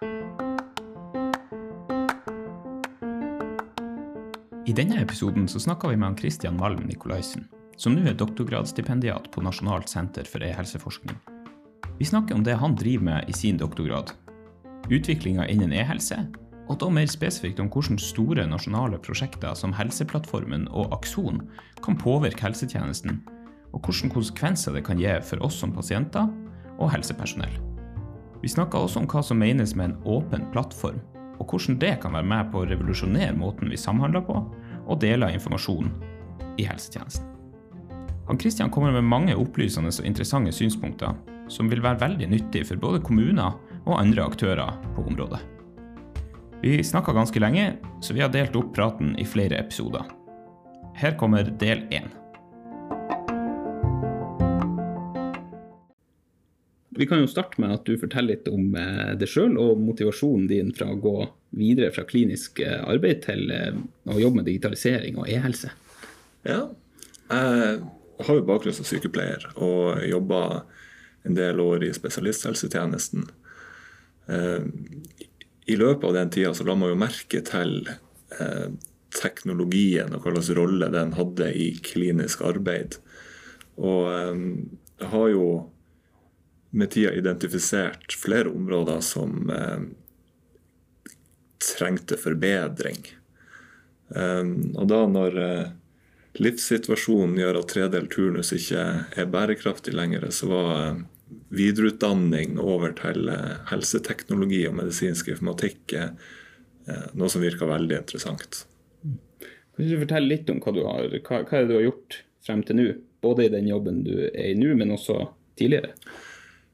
I denne episoden så snakka vi med han Christian Malm Nikolaisen, som nå er doktorgradsstipendiat på Nasjonalt senter for e-helseforskning. Vi snakker om det han driver med i sin doktorgrad, utviklinga innen e-helse, og da mer spesifikt om hvordan store nasjonale prosjekter som Helseplattformen og Akson kan påvirke helsetjenesten, og hvilke konsekvenser det kan gi for oss som pasienter og helsepersonell. Vi snakka også om hva som menes med en åpen plattform, og hvordan det kan være med på å revolusjonere måten vi samhandler på, og deler informasjon i helsetjenesten. Han Kristian kommer med mange opplysende og interessante synspunkter som vil være veldig nyttig for både kommuner og andre aktører på området. Vi snakka ganske lenge, så vi har delt opp praten i flere episoder. Her kommer del én. Vi kan jo starte med at du forteller litt om eh, deg sjøl og motivasjonen din fra å gå videre fra klinisk eh, arbeid til eh, å jobbe med digitalisering og e-helse. Ja, jeg har jo bakgrunn som sykepleier og jobba en del år i spesialisthelsetjenesten. I løpet av den tida så la man jo merke til teknologien og hva slags rolle den hadde i klinisk arbeid. Og jeg har jo med tida identifisert flere områder som eh, trengte forbedring. Um, og da når eh, livssituasjonen gjør at tredelt turnus ikke er bærekraftig lenger, så var eh, videreutdanning over til eh, helseteknologi og medisinsk informatikk eh, noe som virka veldig interessant. Kan du fortelle litt om hva, du har, hva, hva du har gjort frem til nå? Både i den jobben du er i nå, men også tidligere?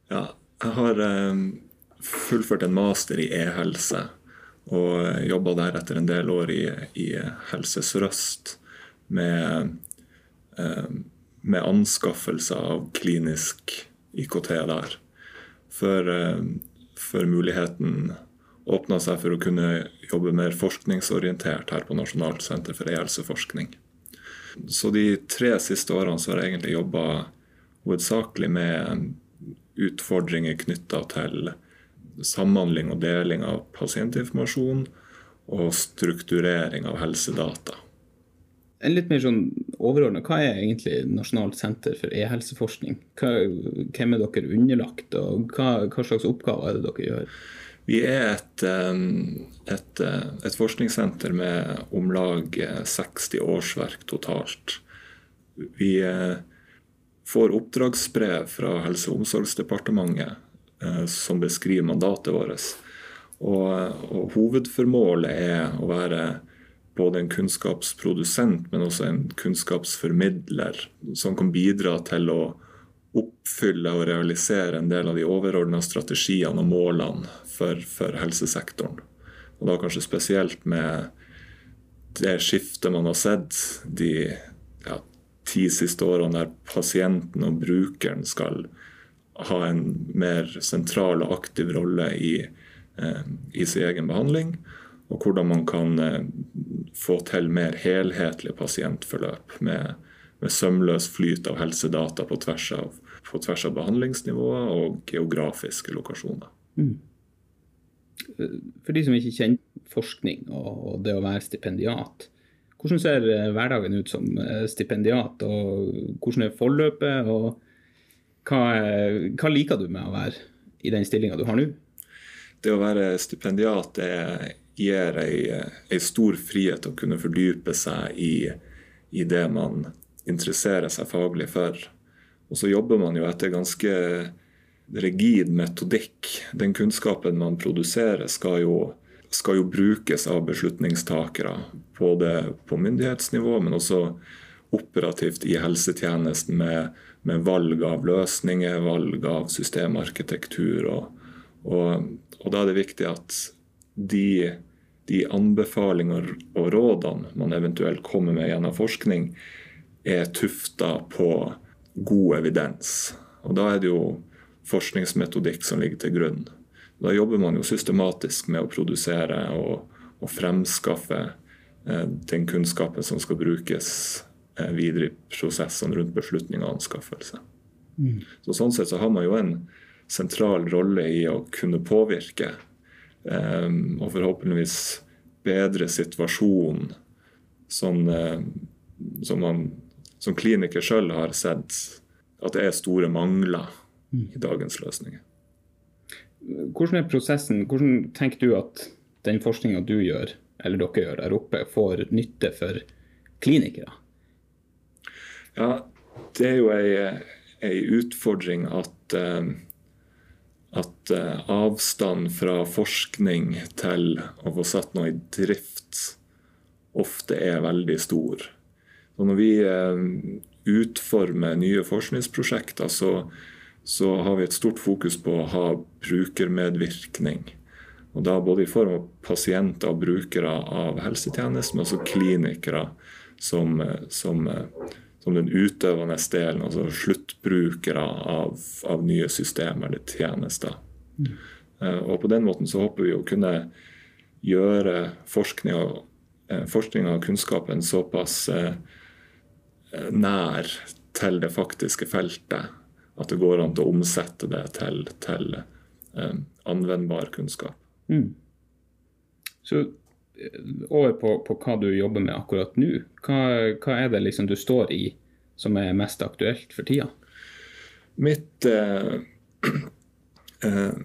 Ja, jeg har eh, fullført en master i e-helse. Og jobba der etter en del år i, i Helse Sør-Øst med, eh, med anskaffelse av klinisk IKT der. Før, eh, før muligheten åpna seg for å kunne jobbe mer forskningsorientert her på Nasjonalt senter for e-helseforskning. Så de tre siste årene så har jeg egentlig jobba hovedsakelig med utfordringer knytta til samhandling og deling av pasientinformasjon og strukturering av helsedata. En litt mer sånn overordnet, Hva er egentlig Nasjonalt senter for e-helseforskning? Hvem er dere underlagt, og hva, hva, slags oppgaver er det dere gjør? Vi er et, et, et forskningssenter med om lag 60 årsverk totalt. Vi får oppdragsbrev fra Helse- og omsorgsdepartementet eh, som beskriver mandatet vårt. Og, og, hovedformålet er å være både en kunnskapsprodusent, men også en kunnskapsformidler som kan bidra til å oppfylle og realisere en del av de overordna strategiene og målene for, for helsesektoren. Og da kanskje spesielt med det skiftet man har sett de ti siste årene der pasienten og brukeren skal ha en mer sentral og aktiv rolle i, eh, i sin egen behandling. Og hvordan man kan eh, få til mer helhetlige pasientforløp med, med sømløs flyt av helsedata på tvers av, på tvers av behandlingsnivåer og geografiske lokasjoner. Mm. For de som ikke kjenner forskning og det å være stipendiat, hvordan ser eh, hverdagen ut som eh, stipendiat, og hvordan er forløpet? og hva, hva, liker du med å være i den stillinga du har nå? Det å være stipendiat det gir ei, stor frihet å kunne fordype seg i, i, det man interesserer seg faglig for. Og så jobber man jo etter ganske rigid metodikk. Den kunnskapen man produserer, skal jo skal jo brukes av beslutningstakere. Både på myndighetsnivå, men også operativt i helsetjenesten med, med valg av løsninger, valg av systemarkitektur. Og, og, og da er det viktig at de, de anbefalinger og rådene man eventuelt kommer med gjennom forskning, er tufta på god evidens. Og da er det jo forskningsmetodikk som ligger til grunn. Da jobber man jo systematisk med å produsere og, og fremskaffe eh, den kunnskapen som skal brukes eh, videre i prosessene rundt beslutning og anskaffelse. Mm. Så Sånn sett så har man jo en sentral rolle i å kunne påvirke og forhåpentligvis bedre situasjonen sånn, som man som kliniker sjøl har sett at det er store mangler i dagens løsninger. Hvordan er prosessen? Hvordan tenker du at den forskninga du gjør, eller dere gjør der oppe, får nytte for klinikere? Ja, det er jo ei, ei utfordring at, uh, at uh, avstand fra forskning til å få satt noe i drift ofte er veldig stor. Så når vi uh, utformer nye forskningsprosjekter, så, så har vi et stort fokus på å ha brukermedvirkning. Og da Både i form av pasienter og brukere av helsetjenesten, men også klinikere som, som, som den utøvende delen, altså sluttbrukere av, av nye systemer eller tjenester. Mm. Og På den måten så håper vi å kunne gjøre forskning og, eh, forskning og kunnskapen såpass eh, nær til det faktiske feltet at det går an til å omsette det til, til eh, anvendbar kunnskap. Mm. Så eh, over på, på, hva du jobber med akkurat nå. Hva, hva, er det liksom du står i som er mest aktuelt for tida? Mitt, eh, eh,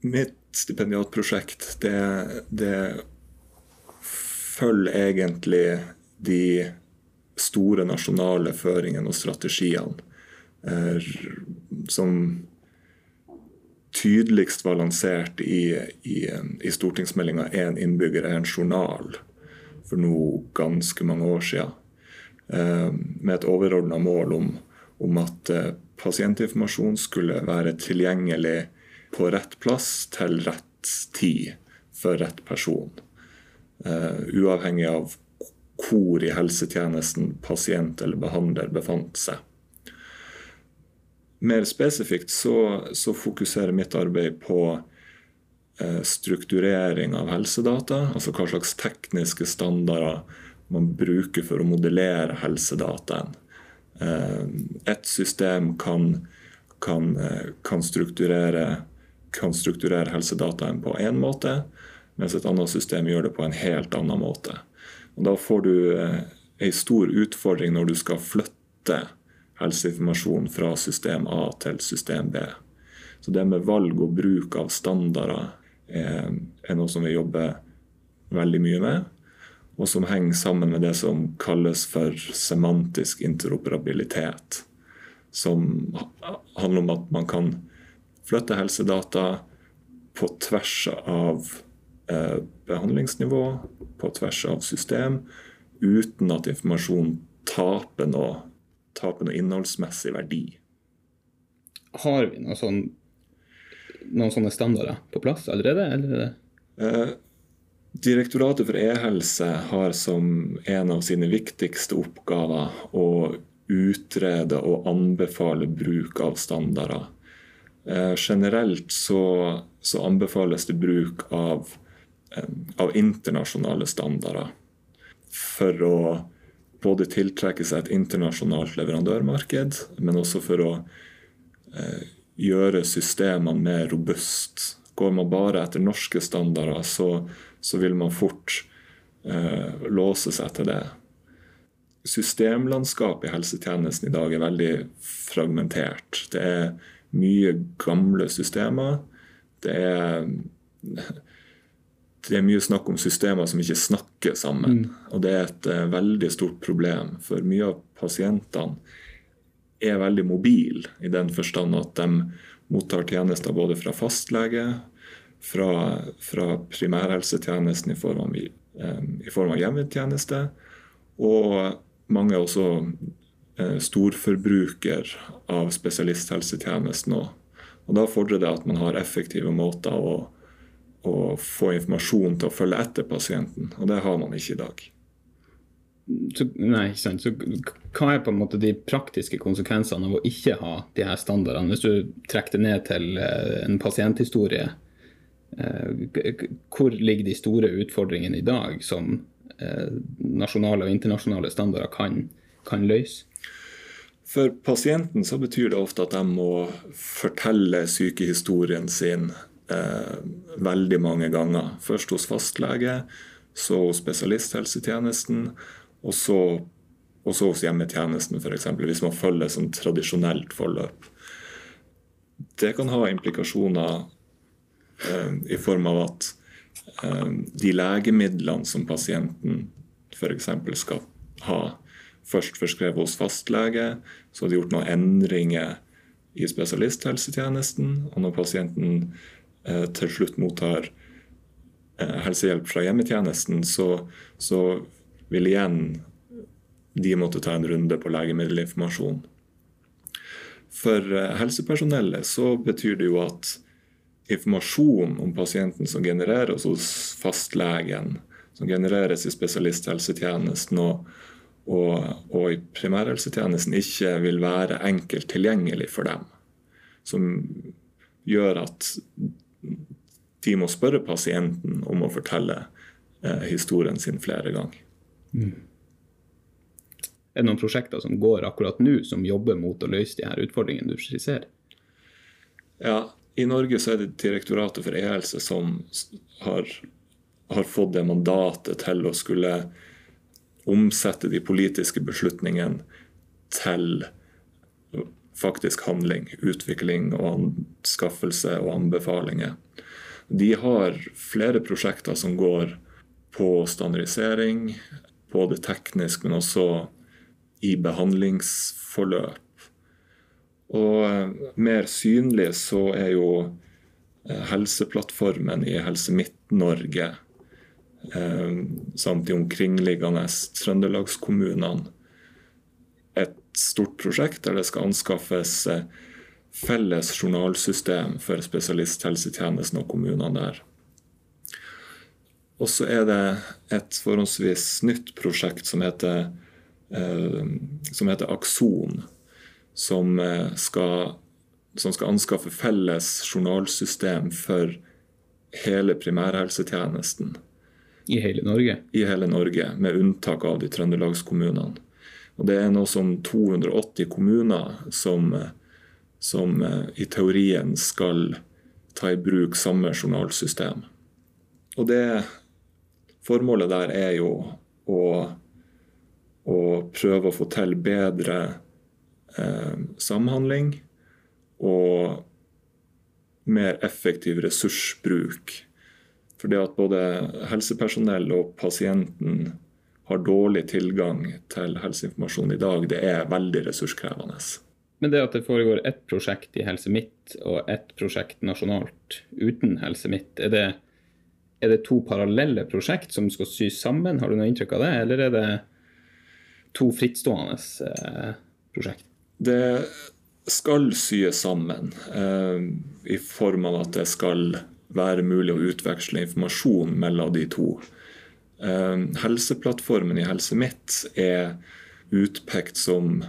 mitt stipendiatprosjekt, det, det følger egentlig de store nasjonale føringene og strategiene som tydeligst var lansert i, i, i stortingsmeldinga 'Én innbygger er en journal' for nå ganske mange år siden. Eh, med et overordna mål om, om at eh, pasientinformasjon skulle være tilgjengelig på rett plass til rett tid for rett person. Uavhengig av hvor i helsetjenesten pasient eller behandler befant seg. Mer spesifikt så, så fokuserer mitt arbeid på eh, strukturering av helsedata. Altså hva slags tekniske standarder man bruker for å modellere helsedataen. Eh, et system kan, kan, eh, kan, strukturere, kan strukturere helsedataen på én måte, mens et annet system gjør det på en helt annen måte. Og da får du ei stor utfordring når du skal flytte helseinformasjon fra system A til system B. Så det med valg og bruk av standarder er, er noe som vi jobber veldig mye med, og som henger sammen med det som kalles for semantisk interoperabilitet. Som handler om at man kan flytte helsedata på tvers av eh, behandlingsnivå, på tvers av system, uten at informasjon taper noe tape noe innholdsmessig verdi. Har vi noe sånn, noen sånne standarder på plass allerede? Eller? Eh, Direktoratet for e-helse har som en av sine viktigste oppgaver å utrede og anbefale bruk av standarder. Eh, generelt så, så, anbefales det bruk av, eh, av internasjonale standarder for å både tiltrekke seg et internasjonalt leverandørmarked, men også for å eh, gjøre systemene mer robust. Går man bare etter norske standarder, så, så vil man fort eh, låse seg til det. Systemlandskapet i helsetjenesten i dag er veldig fragmentert. Det er mye gamle systemer. Det er det er mye snakk om systemer som ikke snakker sammen. Mm. Og det er et uh, veldig stort problem. For mye av pasientene er veldig mobile i den forstand at de mottar tjenester både fra fastlege, fra, fra primærhelsetjenesten i form av, um, i form av hjemmetjeneste, og mange er også uh, storforbruker av spesialisthelsetjenesten òg. Og da fordrer det at man har effektive måter å å få informasjon til å følge etter pasienten, og det har man ikke i dag. Så, nei, ikke sant. Så hva er på en måte de praktiske konsekvensene av å ikke ha de her standardene? Hvis du trekker det ned til eh, en pasienthistorie, eh, hvor ligger de store utfordringene i dag som eh, nasjonale og internasjonale standarder kan, kan løse? For pasienten så betyr det ofte at de må fortelle sykehistorien sin eh, veldig mange ganger. Først hos fastlege, så hos spesialisthelsetjenesten, og så, og så hos hjemmetjenesten f.eks. Hvis man følger sånn tradisjonelt forløp. Det kan ha implikasjoner eh, i form av at eh, de legemidlene som pasienten f.eks. skal ha, først forskrevet hos fastlege, så har de gjort noen endringer i spesialisthelsetjenesten. Og når pasienten til slutt mottar eh, helsehjelp fra hjemmetjenesten, så, så, vil igjen de måtte ta en runde på legemiddelinformasjon. For eh, helsepersonellet så betyr det jo at informasjon om pasienten som genereres hos fastlegen, som genereres i spesialisthelsetjenesten og, og, og i primærhelsetjenesten, ikke vil være enkelt tilgjengelig for dem. Som gjør at de må spørre pasienten om å fortelle eh, historien sin flere ganger. Mm. Er det noen prosjekter som går akkurat nå, som jobber mot å løse de her utfordringene du skisserer? Ja, i Norge så er det Direktoratet for e-helse som har, har, fått det mandatet til å skulle omsette de politiske beslutningene til faktisk handling, utvikling og anskaffelse og anbefalinger. De har flere prosjekter som går på standardisering, både teknisk, men også i behandlingsforløp. Og eh, mer synlig så er jo eh, Helseplattformen i Helse Midt-Norge eh, samt de omkringliggende trøndelagskommunene et stort prosjekt der det skal anskaffes felles journalsystem for spesialisthelsetjenesten og kommunene der. Og så er det et forholdsvis nytt prosjekt som heter, eh, som heter Akson. Som eh, skal, som skal, anskaffe felles journalsystem for hele primærhelsetjenesten. I hele Norge? I hele Norge, med unntak av de trøndelagskommunene. Og Det er noe som 280 kommuner som eh, som eh, i teorien skal ta i bruk samme journalsystem. Og det Formålet der er jo å, å prøve å få til bedre eh, samhandling og mer effektiv ressursbruk. For det at både helsepersonell og pasienten har dårlig tilgang til helseinformasjon i dag, det er veldig ressurskrevende. Men det at det foregår ett prosjekt i Helse Midt og ett prosjekt nasjonalt uten Helse Midt, er det, er det to parallelle prosjekt som skal sys sammen? Har du noe inntrykk av det, eller er det to frittstående eh, prosjekt? Det skal syes sammen eh, i form av at det skal være mulig å utveksle informasjon mellom de to. Eh, helseplattformen i Helse Midt er utpekt som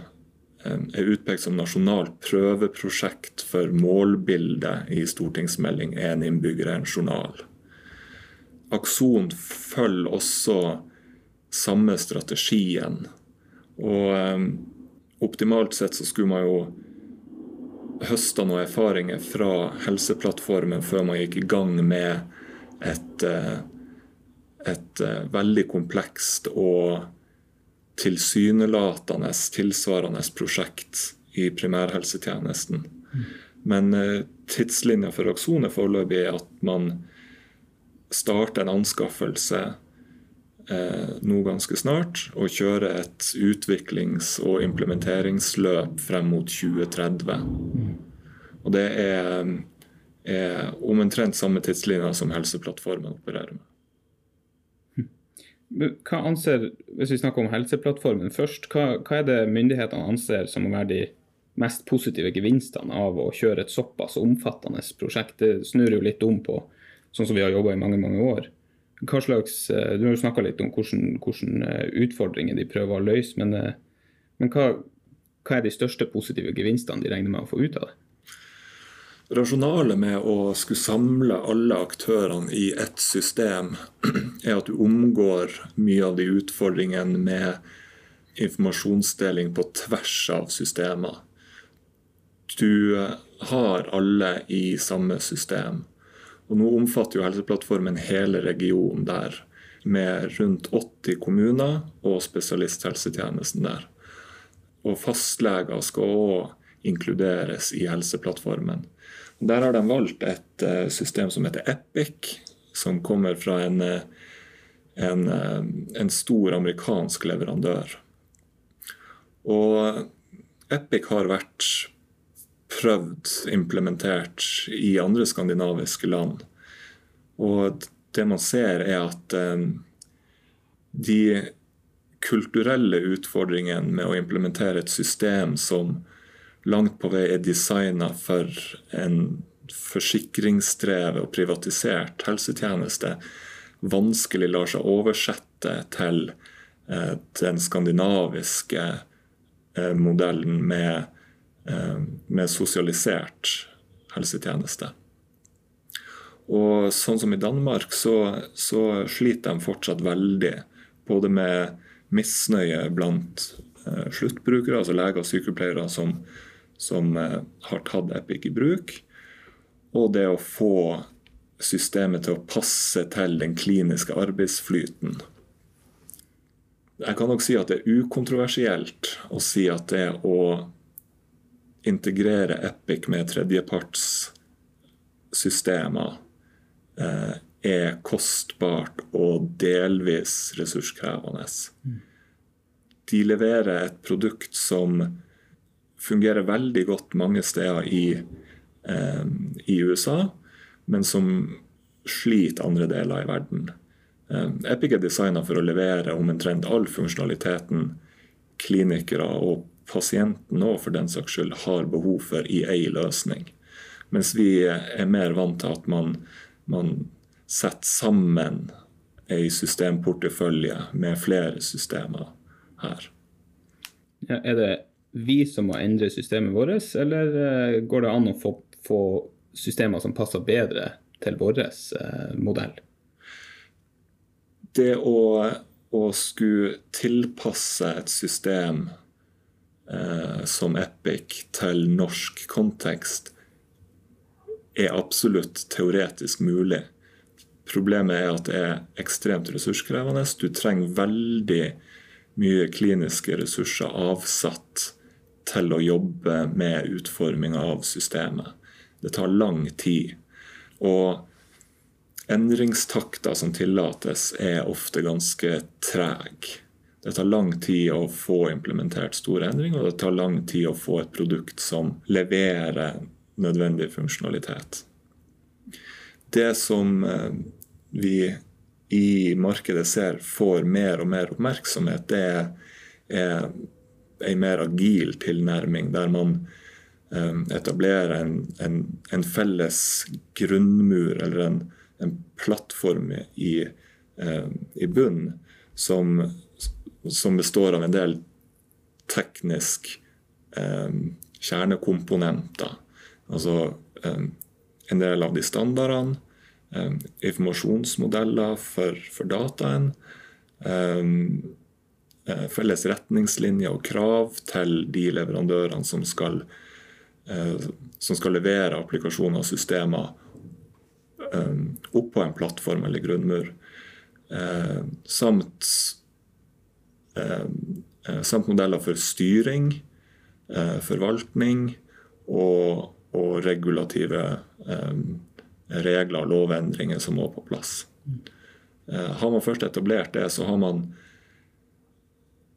er utpekt som nasjonalt prøveprosjekt for målbildet i stortingsmelding 'Én innbygger, en journal'. Akson følger også samme strategien. Og optimalt sett så skulle man jo høsta noen erfaringer fra Helseplattformen før man gikk i gang med et, eh, et eh, veldig komplekst og tilsynelatende tilsvarende prosjekt i primærhelsetjenesten. Men eh, tidslinja for Akson er at man starter en anskaffelse eh, nå ganske snart og kjører et utviklings- og implementeringsløp frem mot 2030. Og det er, er omtrent samme tidslinja som Helseplattformen opererer med. Hva anser, Hvis vi snakker om Helseplattformen først, hva, hva, er det myndighetene anser som å være de mest positive gevinstene av å kjøre et såpass omfattende prosjekt? Det snur jo litt om på sånn som vi har jobba i mange mange år. Hva slags, eh, Du har jo snakka litt om hvilke eh, utfordringer de prøver å løse, men, eh, men hva, hva er de største positive gevinstene de regner med å få ut av det? Rasjonalet med å skulle samle alle aktørene i ett system, er at du omgår mye av de utfordringene med informasjonsdeling på tvers av systemer. Du har alle i samme system. Og nå omfatter jo Helseplattformen hele regionen der, med rundt 80 kommuner og spesialisthelsetjenesten der. Og fastleger skal òg inkluderes i Helseplattformen. Der har de valgt et eh, system som heter Epic, som kommer fra en, eh, en, eh, en stor amerikansk leverandør. Og Epic har vært prøvd implementert i andre skandinaviske land. Og det man ser, er at de kulturelle utfordringene med å implementere et system som langt på vei er designa for en forsikringsdrevet og privatisert helsetjeneste, vanskelig lar seg oversette til eh, den skandinaviske eh, modellen med, eh, med, sosialisert helsetjeneste. Og sånn som i Danmark, så, så sliter de fortsatt veldig. Både med misnøye blant sluttbrukere, altså leger og sykepleiere som, som eh, har tatt Epic i bruk. Og det å få systemet til å passe til den kliniske arbeidsflyten. Jeg kan nok si at det er ukontroversielt å si at det å integrere Epic med tredjepartssystemer eh, er kostbart og delvis ressurskrevende. Mm. De leverer et produkt som fungerer veldig godt mange steder i, eh, i USA, men som sliter andre deler i verden. Eh, Epic er designa for å levere omtrent all funksjonaliteten klinikere og pasienten òg, for den saks skyld, har behov for i ei løsning. Mens vi er mer vant til at man, man setter sammen ei systemportefølje med flere systemer her. Ja, er det vi som må endre systemet vårt, eller eh, går det an å få, få systemer som passer bedre til vår eh, modell? Det å, å skulle tilpasse et system eh, som Epic til norsk kontekst er absolutt teoretisk mulig. Problemet er at det er ekstremt ressurskrevende. Du trenger veldig mye kliniske ressurser avsatt til å jobbe med utforminga av systemet. Det tar lang tid. Og endringstakta som tillates, er ofte ganske treg. Det tar lang tid å få implementert store endringer, og det tar lang tid å få et produkt som leverer nødvendig funksjonalitet. Det som eh, vi i markedet ser får mer og mer oppmerksomhet, det er en mer agil tilnærming, der man um, etablerer en, en, en, felles grunnmur eller en, en plattform i, um, i bunn som, som, består av en del teknisk eh, kjernekomponenter. Altså en del av de standardene, informasjonsmodeller for, for dataen. Eh, felles retningslinjer og krav til de leverandørene som skal, eh, som skal levere applikasjoner og systemer opp oppå en plattform eller grunnmur. Samt, samt modeller for styring, forvaltning og, og regulative regler og lovendringer som må på plass. Har man først etablert det, så har man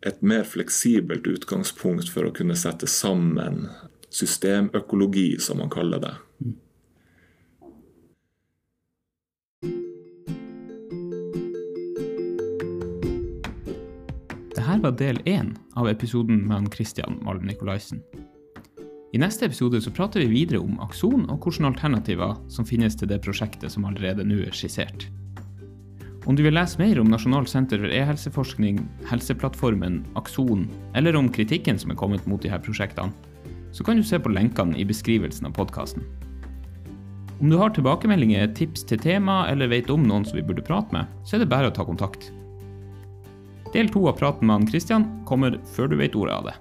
et mer fleksibelt utgangspunkt for å kunne sette sammen systemøkologi, som man kaller det. Dette var del én av episoden med Christian Malm Nikolaisen. I neste episode så prater vi videre om Akson og hvilke alternativer som finnes til det prosjektet som allerede nå er skissert. Om du vil lese mer om Nasjonalt senter for e-helseforskning, Helseplattformen, Akson, eller om kritikken som er kommet mot disse prosjektene, så kan du se på lenkene i beskrivelsen av podkasten. Om du har tilbakemeldinger, tips til tema, eller vet om noen som vi burde prate med, så er det bare å ta kontakt. Del to av praten med han Christian kommer før du vet ordet av det.